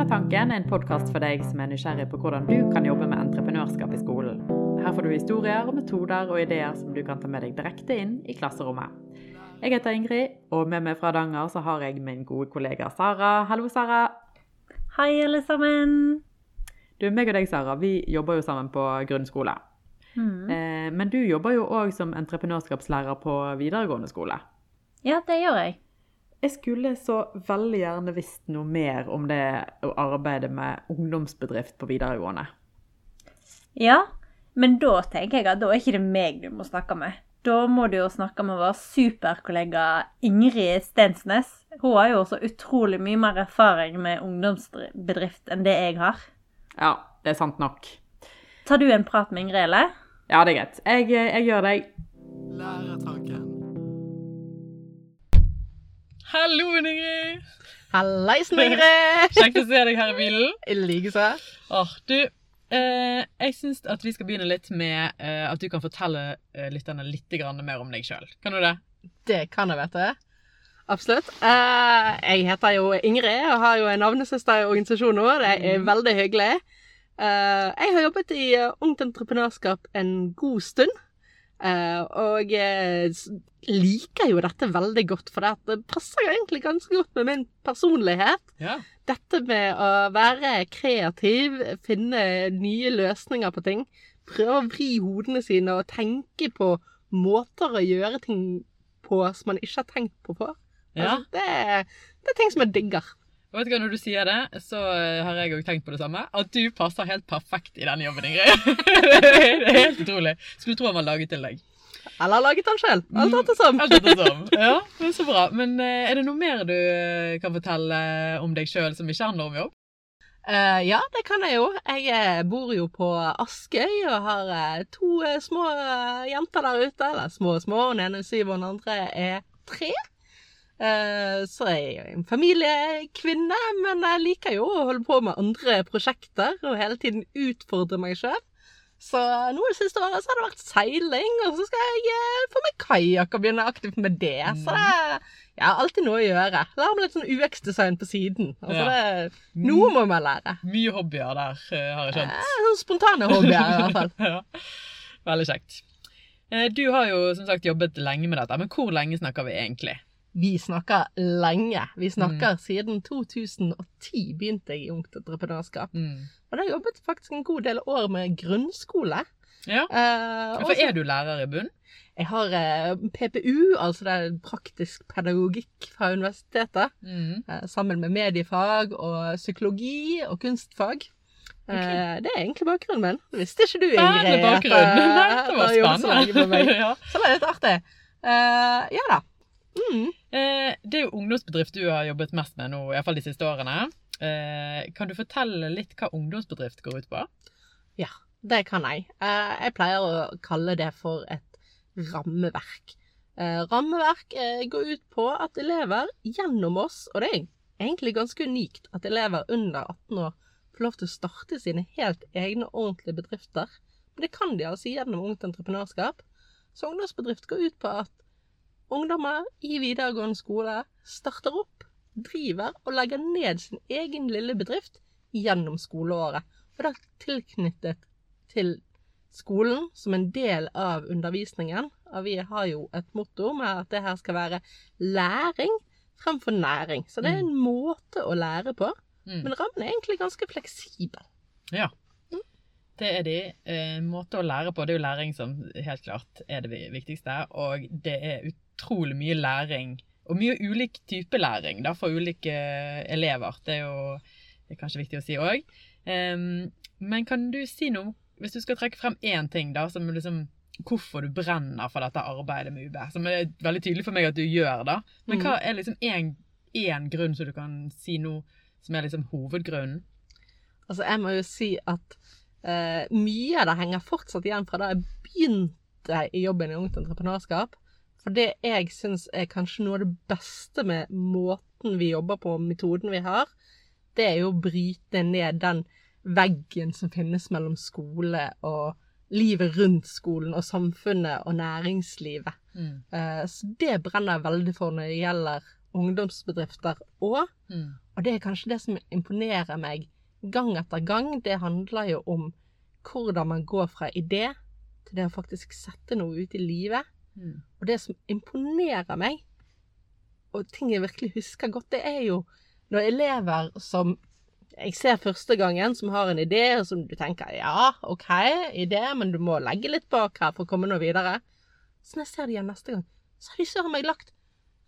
Læretanken er en podkast for deg som er nysgjerrig på hvordan du kan jobbe med entreprenørskap i skolen. Her får du historier, metoder og ideer som du kan ta med deg direkte inn i klasserommet. Jeg heter Ingrid, og med meg fra Hardanger så har jeg min gode kollega Sara. Hallo, Sara. Hei, alle sammen. Du, meg og deg, Sara, vi jobber jo sammen på grunnskole. Mm. Eh, men du jobber jo òg som entreprenørskapslærer på videregående skole. Ja, det gjør jeg. Jeg skulle så veldig gjerne visst noe mer om det å arbeide med ungdomsbedrift på videregående. Ja, men da tenker jeg at da er ikke det meg du må snakke med. Da må du jo snakke med vår superkollega Ingrid Stensnes. Hun har jo så utrolig mye mer erfaring med ungdomsbedrift enn det jeg har. Ja, det er sant nok. Tar du en prat med Ingrid, eller? Ja, det er greit. Jeg, jeg gjør det. Læretanken. Hallo, Ingrid! Hallaisen, Ingrid! Kjekt å se deg her i bilen. I likeså. Åh, du, eh, jeg syns at vi skal begynne litt med eh, at du kan fortelle eh, lytterne litt mer om deg sjøl. Kan du det? Det kan jeg, vet du. Absolutt. Eh, jeg heter jo Ingrid og har jo en navnesøster i organisasjonen vår. Det er veldig hyggelig. Eh, jeg har jobbet i eh, Ungt Entreprenørskap en god stund. Eh, og s- liker jo dette veldig godt, for det, passer jo egentlig ganske godt med min personlighet. Ja. Dette med å være kreativ, finne nye løsninger på ting, prøve å vri hodene sine og tenke på måter å gjøre ting på som man ikke har tenkt på før. ja. Altså, det, det er ting som jeg digger. Vet du hva, Når du sier det, så eh, har jeg òg tenkt på det samme. At du passer helt perfekt i denne jobben, Ingrid. det er helt utrolig. Skulle tro han var laget til deg. Eller laget den sjøl. Alt etter som. Alt etter som. Ja, men Så bra. Men eh, er det noe mer du eh, kan fortelle om deg sjøl som ikke handler om jobb? Uh, ja, det kan jeg jo. Jeg bor jo på Askøy og har to små jenter der ute. Eller små og små. Den ene er syv, og den andre er tre. Eh, så jeg er jo en familiekvinne, men jeg liker jo å holde på med andre prosjekter og hele tiden utfordre meg sjøl. Så nå det siste året så har det vært seiling, og så skal jeg eh, få meg kajakk og begynne aktivt med det. Så det jeg har alltid noe å gjøre. Lære meg litt sånn UX-design på siden. Altså Ja. det, noe må man lære. Mye hobbyer der, eh, har jeg skjønt. Sånn spontane hobbyer i hvert fall. ja. Veldig kjekt. Du har jo som sagt jobbet lenge med dette, men hvor lenge snakker vi egentlig? Vi snakker lenge. Vi snakker siden 2010 begynte jeg i Ungt Entreprenørskap. Mm. Og da har jeg jobbet faktisk en god del år med grunnskole. Ja, Uh, For er du lærer i bunn? jeg har uh, PPU, altså det er praktisk pedagogikk fra universitetet, Mm. Uh, sammen med mediefag og psykologi og kunstfag. Okay. det er egentlig bakgrunnen min. Det visste ikke du, Ingrid. Nei, det var jobbet spennende. det er litt artig. Eh, ja da. Mm. Eh, Det er jo ungdomsbedrift du har jobbet mest med nå, iallfall de siste årene. Eh, Kan du fortelle litt hva ungdomsbedrift går ut på? Ja, det kan jeg. Eh, jeg pleier å kalle det for et rammeverk. Eh, rammeverk går ut på at elever gjennom oss, og det er egentlig ganske unikt at elever under 18 år får lov til å starte sine helt egne ordentlige bedrifter. Men det kan de altså gjennom Ungt Entreprenørskap. Så ungdomsbedrift går ut på at ungdommer i videregående skole starter opp, driver og legger ned sin egen lille bedrift gjennom skoleåret. Og da tilknyttet til skolen som en del av undervisningen. Og vi har jo et motto med at det her skal være læring fremfor næring. Så det er en måte å lære på. Mm. Men rammen er egentlig ganske fleksibel. Ja. Det er de. Eh, måte å lære på, det er jo læring som helt klart er det viktigste. Og det er utrolig mye læring, og mye ulik type læring da, for ulike elever. Det er jo det er kanskje viktig å si òg. men kan du si noe, hvis du skal trekke frem én ting, da, som liksom Hvorfor du brenner for dette arbeidet med UB, som er veldig tydelig for meg at du gjør, da. Men Mm. hva er liksom én grunn som du kan si noe som er liksom hovedgrunnen? Altså, jeg må jo si at uh, mye av det henger fortsatt igjen fra da jeg begynte i jobben i Ungt Entreprenørskap. For det jeg syns er kanskje noe av det beste med måten vi jobber på, metoden vi har, det er jo å bryte ned den veggen som finnes mellom skole og livet rundt skolen og samfunnet og næringslivet. Mm. Eh, Så det brenner jeg veldig for når det gjelder ungdomsbedrifter òg. Mm. Og det er kanskje det som imponerer meg gang etter gang. Det handler jo om hvordan man går fra idé til det å faktisk sette noe ut i livet. Mm. Og det som imponerer meg, og ting jeg virkelig husker godt, det er jo når elever som jeg ser første gangen, som har en idé, og som du tenker ja, OK, idé, men du må legge litt bak her for å komme noe videre. Så når jeg ser det igjen neste gang, så har de søren meg lagt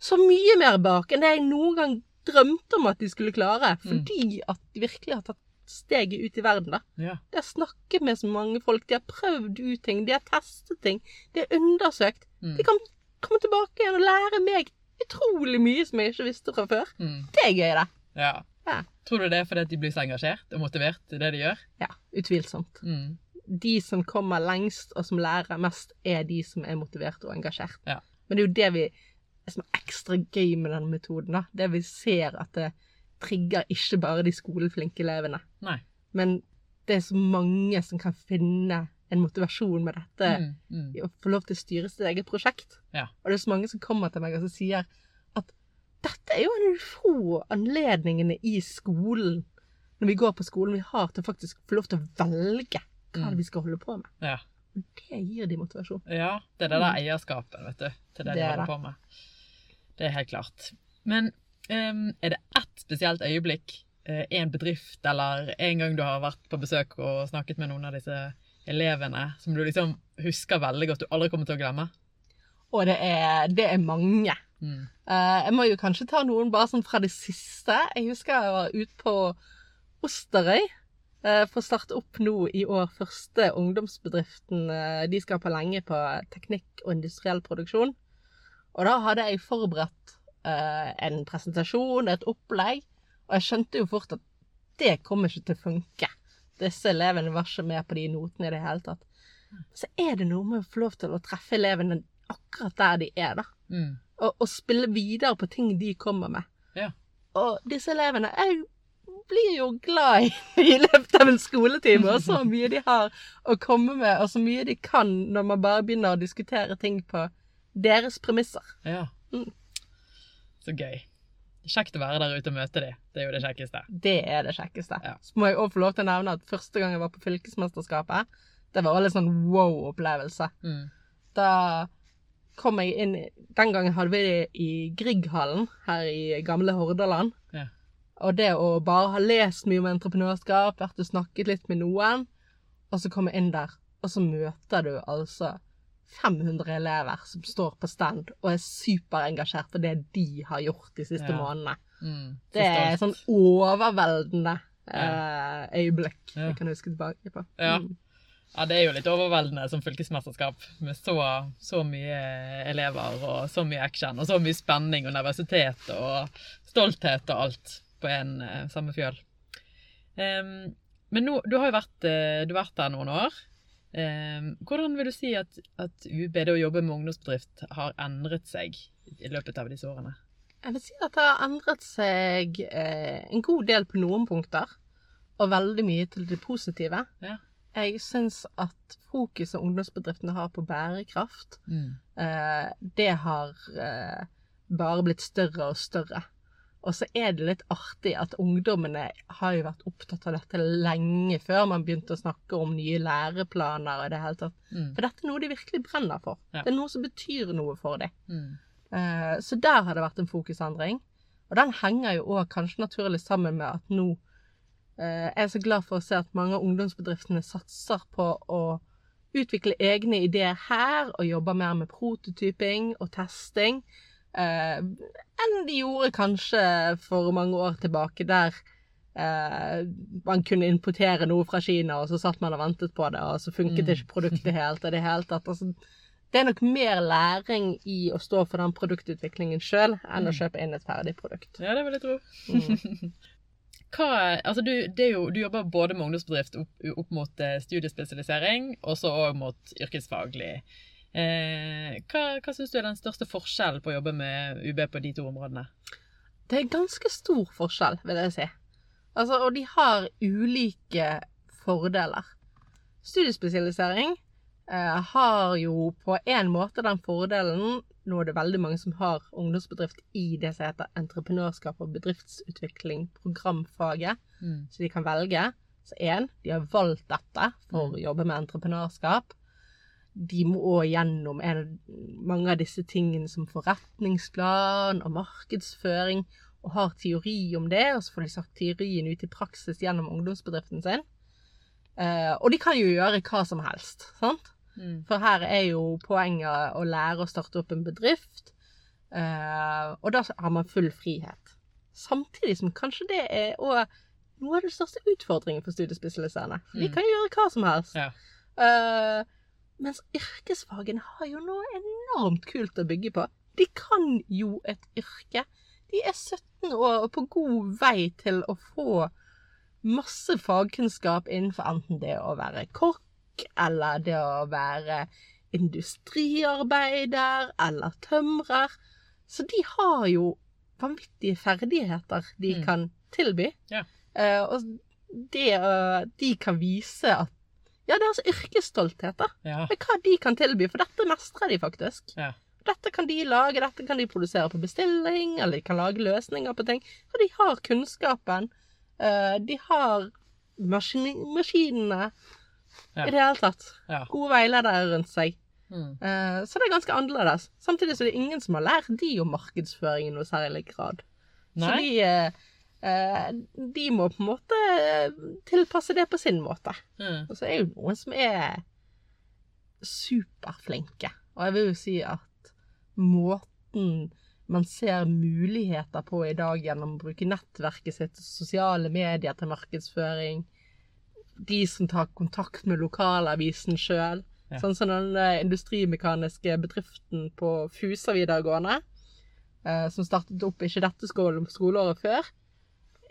så mye mer bak enn det jeg noen gang drømte om at de skulle klare. Fordi at de virkelig har tatt steget ut i verden, da. Ja. De har snakket med så mange folk, de har prøvd ut ting, de har testet ting, de har undersøkt. Mm. De kan komme tilbake igjen og lære meg utrolig mye som jeg ikke visste fra før. Mm. Det er gøy, det. ja. Ja. Tror du det er fordi de blir så engasjert og motivert i det de gjør? Ja, utvilsomt. Mm. De som kommer lengst og som lærer mest, er de som er motivert og engasjert. Ja. Men det er jo det vi som er ekstra gøy med denne metoden. da. Det vi ser at det trigger ikke bare de skoleflinke elevene. Nei. Men det er så mange som kan finne en motivasjon med dette. Mm. Mm. å få lov til å styre sitt eget prosjekt. Ja. Og det er så mange som kommer til meg og sier at dette er jo en av de få anledningene i skolen, når vi går på skolen, vi har til å faktisk få lov til å velge hva Mm. vi skal holde på med. Ja. Og det gir de motivasjon. Ja, det er det der eierskapet, vet du, til det, Det de er holder det. på med. Det er helt klart. Men er det ett spesielt øyeblikk, eh, en bedrift, eller en gang du har vært på besøk og snakket med noen av disse elevene, som du liksom husker veldig godt, du aldri kommer til å glemme? Og det er, det er mange. Mm. Eh, jeg må jo kanskje ta noen bare sånn fra det siste. Jeg husker jeg var ute på Osterøy eh, for å starte opp nå i år første ungdomsbedriften de skal på lenge på teknikk og industriell produksjon. Og da hadde jeg forberedt en presentasjon, et opplegg, og jeg skjønte jo fort at det kommer ikke til å funke. Disse elevene var ikke med på de notene i det hele tatt. Så er det noe med å få lov til å treffe elevene akkurat der de er, da Mm. og, og spille videre på ting de kommer med. Ja. Og disse elevene Jeg blir jo glad i, i løpet av en skoletime, og så mye de har å komme med, og så mye de kan når man bare begynner å diskutere ting på deres premisser. Ja. Mm. Så gøy. Kjekt å være der ute og møte dem. Det er jo det kjekkeste. Det er det kjekkeste. Ja. Så må jeg også få lov til å nevne at første gang jeg var på fylkesmesterskapet, det var en sånn wow-opplevelse. Mm. Da kom jeg inn Den gangen hadde vi det i Grieghallen her i gamle Hordaland. Ja. Og det å bare ha lest mye om entreprenørskap, vært og snakket litt med noen, og så komme inn der, og så møter du altså 500 elever som står på stand og er superengasjert for det de har gjort de siste Ja. månedene. Mm. Det er sånn overveldende eh, øyeblikk Ja. jeg kan huske tilbake på. Ja. Mm. Ja, det er jo litt overveldende som fylkesmesterskap med så, så mye elever og så mye action og så mye spenning og nervøsitet og stolthet og alt på en eh, samme fjøl. Um, men nå, du har jo vært, eh, du har vært der noen år. Em, hvordan vil du si at, at UB, det å jobbe med ungdomsbedrift, har endret seg i løpet av disse årene? Jeg vil si at det har endret seg eh, en god del på noen punkter, og veldig mye til det positive. Ja. Jeg syns at fokuset ungdomsbedriftene har på bærekraft, eh, det har eh, bare blitt større og større. Og så er det litt artig at ungdommene har jo vært opptatt av dette lenge før man begynte å snakke om nye læreplaner og det hele tatt. Mm. For dette er noe de virkelig brenner for. Ja. Det er noe som betyr noe for dem. Mm. Uh, Så der har det vært en fokusendring. Og den henger jo òg kanskje naturlig sammen med at nå er Jeg så glad for å se at mange av ungdomsbedriftene satser på å utvikle egne ideer her, og jobber mer med prototyping og testing. Eh, enn de gjorde kanskje for mange år tilbake, der eh, man kunne importere noe fra Kina, og så satt man og ventet på det, og så funket Mm. ikke produktet helt Og det helt at, Altså, det er nok mer læring i å stå for den produktutviklingen sjøl enn å Mm. kjøpe inn et ferdig produkt. Ja, det vil jeg tro. Mm. Hva, altså du, det jo, du jobber både med ungdomsbedrift opp, opp mot eh, studiespesialisering, og så òg mot yrkesfaglig. Eh, hva hva syns du er den største forskjellen på å jobbe med UB på de to områdene? Det er ganske stor forskjell, vil jeg si. Altså, og de har ulike fordeler. Studiespesialisering, eh, har jo på en måte den fordelen Nå er det veldig mange som har ungdomsbedrift i det som heter entreprenørskap og bedriftsutvikling, programfaget, Mm. så de kan velge. Så én, de har valgt dette for Mm. å jobbe med entreprenørskap. De må gjennom en, mange av disse tingene som forretningsplan og markedsføring, og har teori om det, og så får de sagt teorien ut i praksis gjennom ungdomsbedriften sin. Eh, og de kan jo gjøre hva som helst, sant? Mm. For her er jo poenget å lære å starte opp en bedrift, eh, og da har man full frihet. Samtidig som kanskje det er òg noe av den største utfordringen for studiespesialiserende. De Mm. kan gjøre hva som helst. Ja. Eh, mens yrkesfagene har jo noe enormt kult å bygge på. De kan jo et yrke. De er 17 år og på god vei til å få masse fagkunnskap innenfor enten det å være kokk, eller det å være industriarbeider, eller tømrer. Så de har jo vanvittige ferdigheter de Mm. kan tilby. Ja. Uh, og det uh, de kan vise at Ja, deres yrkesstolthet, da. Ja. Med hva de kan tilby, for dette mestrer de faktisk. Ja. Dette kan de lage, dette kan de produsere på bestilling, eller de kan lage løsninger på ting. For de har kunnskapen. eh, de har maskin maskinene. Ja. I det hele tatt. Ja. Gode veiledere rundt seg. Mm. Eh, så det er ganske annerledes. Samtidig så er det ingen som har lært de om markedsføring i noe særlig grad. Nei. Så de, eh, de må på en måte eh, tilpasse det på sin måte. Mm. Og så er jo noen som er superflinke. Og jeg vil jo si at måten man ser muligheter på i dag gjennom å bruke nettverket sitt sosiale medier til markedsføring, de som tar kontakt med lokalavisen sjøl, Ja. sånn som den eh, industrimekaniske bedriften på Fusa videregående, eh, som startet opp ikke dette skole- skoleåret før,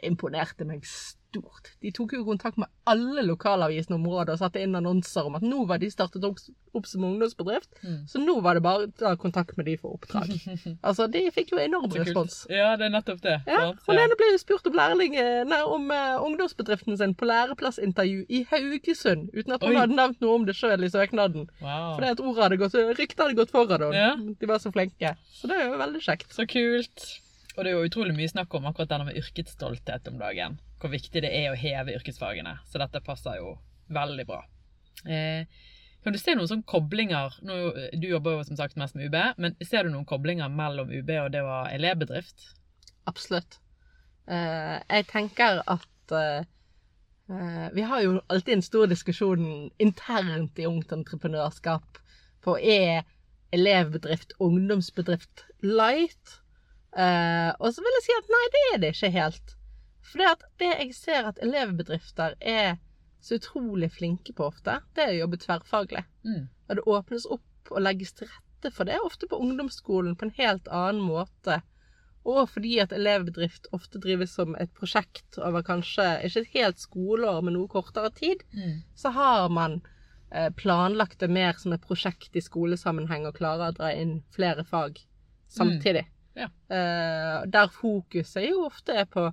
imponerte meg stort. De tok jo kontakt med alle lokalavisene i området og satte inn annonser om at nå var de startet opp, opp som ungdomsbedrift, Mm. så nå var det bare å ta kontakt med de for oppdrag. Altså, de fikk jo enorm respons. Ja, det er nettopp det. Ja, Hun ja. ene ble jo spurt om, lærling, nei, om uh, ungdomsbedriften sin på læreplassintervju i Haugesund, uten at hun Oi. hadde nevnt noe om det sjøl i søknaden. Wow. Fordi at ordet hadde gått, ryktet hadde gått foran henne. Ja. De var så flinke. Så det er jo veldig kjekt. Så kult. Og det er jo utrolig mye snakk om akkurat denne med yrkesstolthet om dagen. Hvor viktig det er å heve yrkesfagene. Så dette passer jo veldig bra. Eh, kan du se noen sånne koblinger nå, Du jobber jo som sagt mest med UB, men ser du noen koblinger mellom UB og det å ha elevbedrift? Absolutt. Eh, jeg tenker at eh, eh, Vi har jo alltid en stor diskusjon internt i Ungt Entreprenørskap på er elevbedrift ungdomsbedrift light? Eh, og så vil jeg si at nei, det er det ikke helt. For det, at det jeg ser at elevbedrifter er så utrolig flinke på ofte, det er å jobbe tverrfaglig. Mm. Og det åpnes opp og legges til rette for det, ofte på ungdomsskolen på en helt annen måte. Og fordi at elevbedrift ofte drives som et prosjekt over kanskje ikke et helt skoleår, men noe kortere tid, Mm. så har man eh, planlagt det mer som et prosjekt i skolesammenheng og klarer å dra inn flere fag samtidig. Ja. Uh, der fokuset jo ofte er på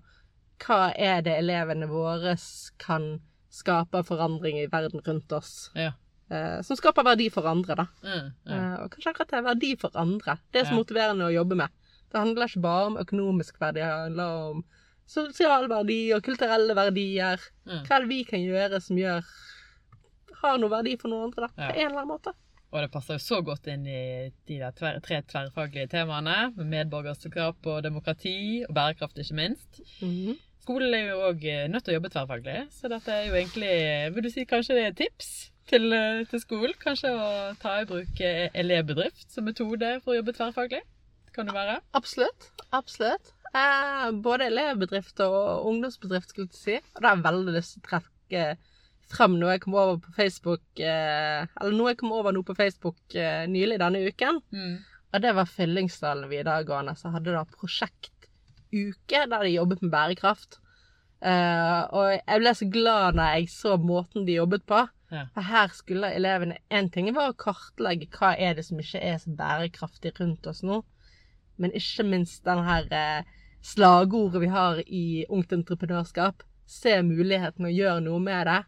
hva er det elevene våre kan skape forandring i verden rundt oss. Ja. Uh, som skaper verdi for andre, da. Mm. Ja. uh, og kanskje akkurat det er verdi for andre. Det er så Ja. motiverende å jobbe med. Det handler ikke bare om økonomisk verdi, det handler om sosial verdi og kulturelle verdier. Mm. Hva er det vi kan gjøre som gjør har noe verdi for noen andre, da, på en eller annen måte. Og det passer jo så godt inn i de tver, tre tverrfaglige temaene, med medborgerskap og demokrati, og bærekraft ikke minst. Mhm. Skolen er jo òg nødt til å jobbe tverrfaglig, så dette er jo egentlig Vil du si kanskje det er tips til, eh, til skolen? Kanskje å ta i bruk eh, elevbedrift som metode for å jobbe tverrfaglig? Kan det være? Absolutt. Absolutt. Eh, både elevbedrift og ungdomsbedrift, skulle jeg si. Og det har jeg veldig lyst til å trekke frem noe jeg kom over på Facebook eh, Eller noe jeg kom over nå på Facebook eh, nylig denne uken. Mm. Og det var Fyllingsdalen videregående som hadde da prosjektuke der de jobbet med bærekraft. Eh, og jeg ble så glad når jeg så måten de jobbet på. Ja. For her skulle elevene En ting var å kartlegge hva er det som ikke er så bærekraftig rundt oss nå. Men ikke minst den her eh, slagordet vi har i Ungt Entreprenørskap. Se muligheten og gjør noe med det.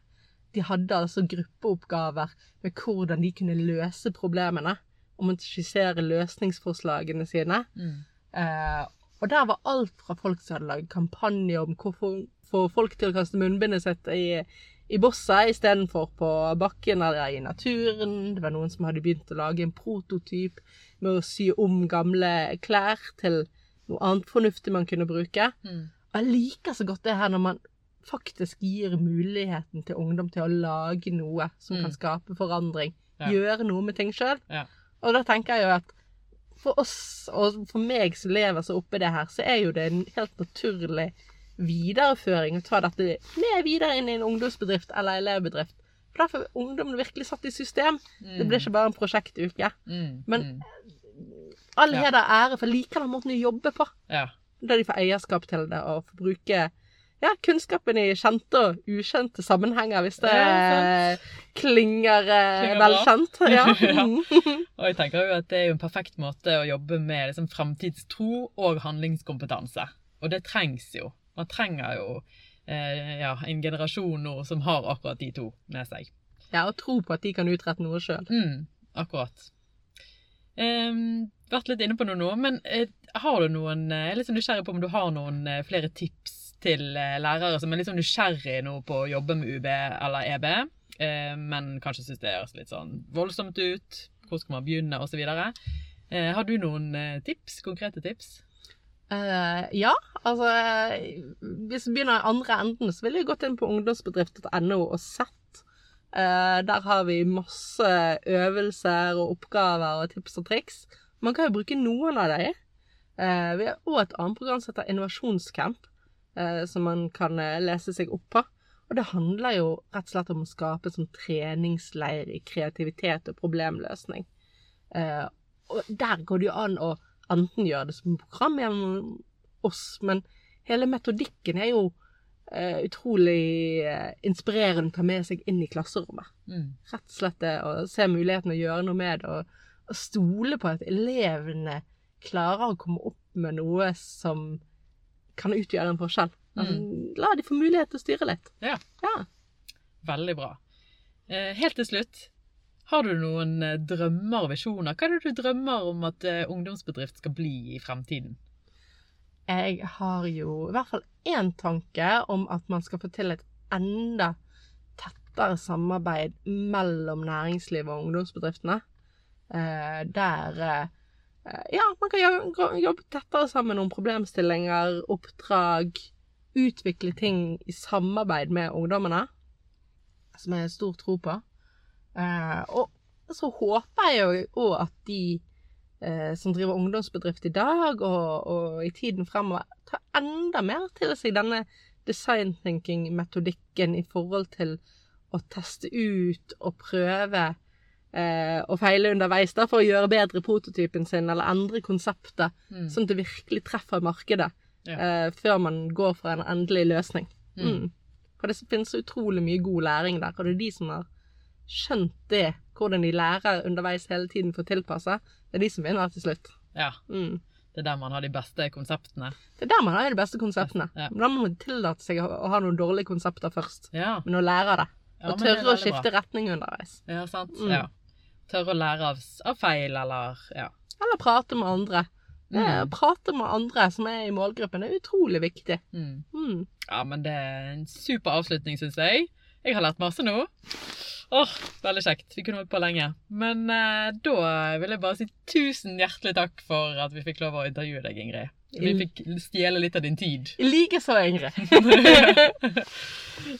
De hadde altså gruppeoppgaver med hvordan de kunne løse problemene. Og måtte skissere løsningsforslagene sine. Mm. Eh, og der var alt fra folk som hadde laget kampanje om hvorfor få folk til å kaste munnbindet sitt i, i bosset istedenfor på bakken eller i naturen. Det var noen som hadde begynt å lage en prototyp med å sy om gamle klær til noe annet fornuftig man kunne bruke. Mm. Og jeg liker så godt det her når man faktisk gir muligheten til ungdom til å lage noe som Mm. kan skape forandring. Ja. Gjøre noe med ting sjøl. Ja. Og da tenker jeg jo at for oss, og for meg som lever så oppi det her, så er jo det en helt naturlig videreføring å ta dette med videre inn i en ungdomsbedrift eller elevbedrift. For da får ungdommen virkelig satt i system. Det blir ikke bare en prosjektuke. Mm. Men- mm. All heder og ære, for likevel måten å jobbe på. Ja. Da de får eierskap til det og får bruke ja, kunnskapen i kjente og ukjente sammenhenger, hvis det Ja, klinger, eh, Klinger velkjent. Ja. Ja. Og jeg tenker jo at det er jo en perfekt måte å jobbe med liksom fremtidstro og handlingskompetanse. Og det trengs jo. Man trenger jo eh, ja, en generasjon nå som har akkurat de to med seg. ja, og tro på at de kan utrette noe sjøl. Mm, akkurat. Um, vært litt inne på noe nå, men eh, har du noen eh, Jeg er litt sånn nysgjerrig på om du har noen eh, flere tips til eh, lærere som er litt sånn nysgjerrig nå på å jobbe med UB eller EB, eh, men kanskje syns det høres litt sånn voldsomt ut. Hvor skal man begynne, osv. Uh, har du noen eh, tips? Konkrete tips? Uh, ja, altså eh, Hvis vi begynner i andre enden, så ville jeg gått inn på ungdomsbedrift.no og sett. Uh, der har vi masse øvelser og oppgaver og tips og triks. Man kan jo bruke noen av dem. Uh, vi har òg et annet program som heter Innovasjonscamp, eh, som man kan eh, lese seg opp på. Og det handler jo rett og slett om å skape en sånn treningsleir i kreativitet og problemløsning. Eh, og der går det jo an å enten gjøre det som program gjennom oss, men hele metodikken er jo eh, utrolig eh, inspirerende å ta med seg inn i klasserommet. Mm. Rett og slett det å se muligheten å gjøre noe med det, og, og stole på at elevene klarer å komme opp med noe som kan utgjøre en forskjell. Altså, La de få mulighet til å styre litt. Ja. Ja. Veldig bra. Eh, helt til slutt, har du noen eh, drømmer og visjoner? Hva er det du drømmer om at eh, ungdomsbedrift skal bli i fremtiden? Jeg har jo i hvert fall én tanke om at man skal få til et enda tettere samarbeid mellom næringslivet og ungdomsbedriftene. Der ja, man kan jobbe tettere sammen om problemstillinger, oppdrag, utvikle ting i samarbeid med ungdommene, som jeg har stor tro på. Eh, og så håper jeg jo òg at de eh, som driver ungdomsbedrift i dag og, og i tiden fremover, tar enda mer til seg denne design thinking-metodikken i forhold til å teste ut og prøve eh, og feile underveis da, for å gjøre bedre prototypen sin eller endre konseptet, Mm. sånn at det virkelig treffer markedet Ja. eh, før man går for en endelig løsning. Mm. Mm. For det finnes utrolig mye god læring der, og det er de som har skjønt det, hvordan de lærer underveis hele tiden for å tilpasse, det er de som vinner til slutt. Ja, Mm. det er der man har de beste konseptene. Det er der man har de beste konseptene. Ja. Men da må man tillate seg å, ha noen dårlige konsepter først, Ja, men å lære det. ja og tørre å skifte bra. retning underveis. Ja, sant. Mm. Ja. Tørre å lære av, av feil, eller ja. Eller prate med andre. Det Mm. Å prate med andre som er i målgruppen, er utrolig viktig. Mm. Mm. Ja, men det er en super avslutning, syns jeg. Jeg har lært masse nå. Åh, Veldig kjekt. Vi kunne holdt på lenge. Men eh, da vil jeg bare si tusen hjertelig takk for at vi fikk lov å intervjue deg, Ingrid. Vi fikk stjele litt av din tid. I like så, Ingrid.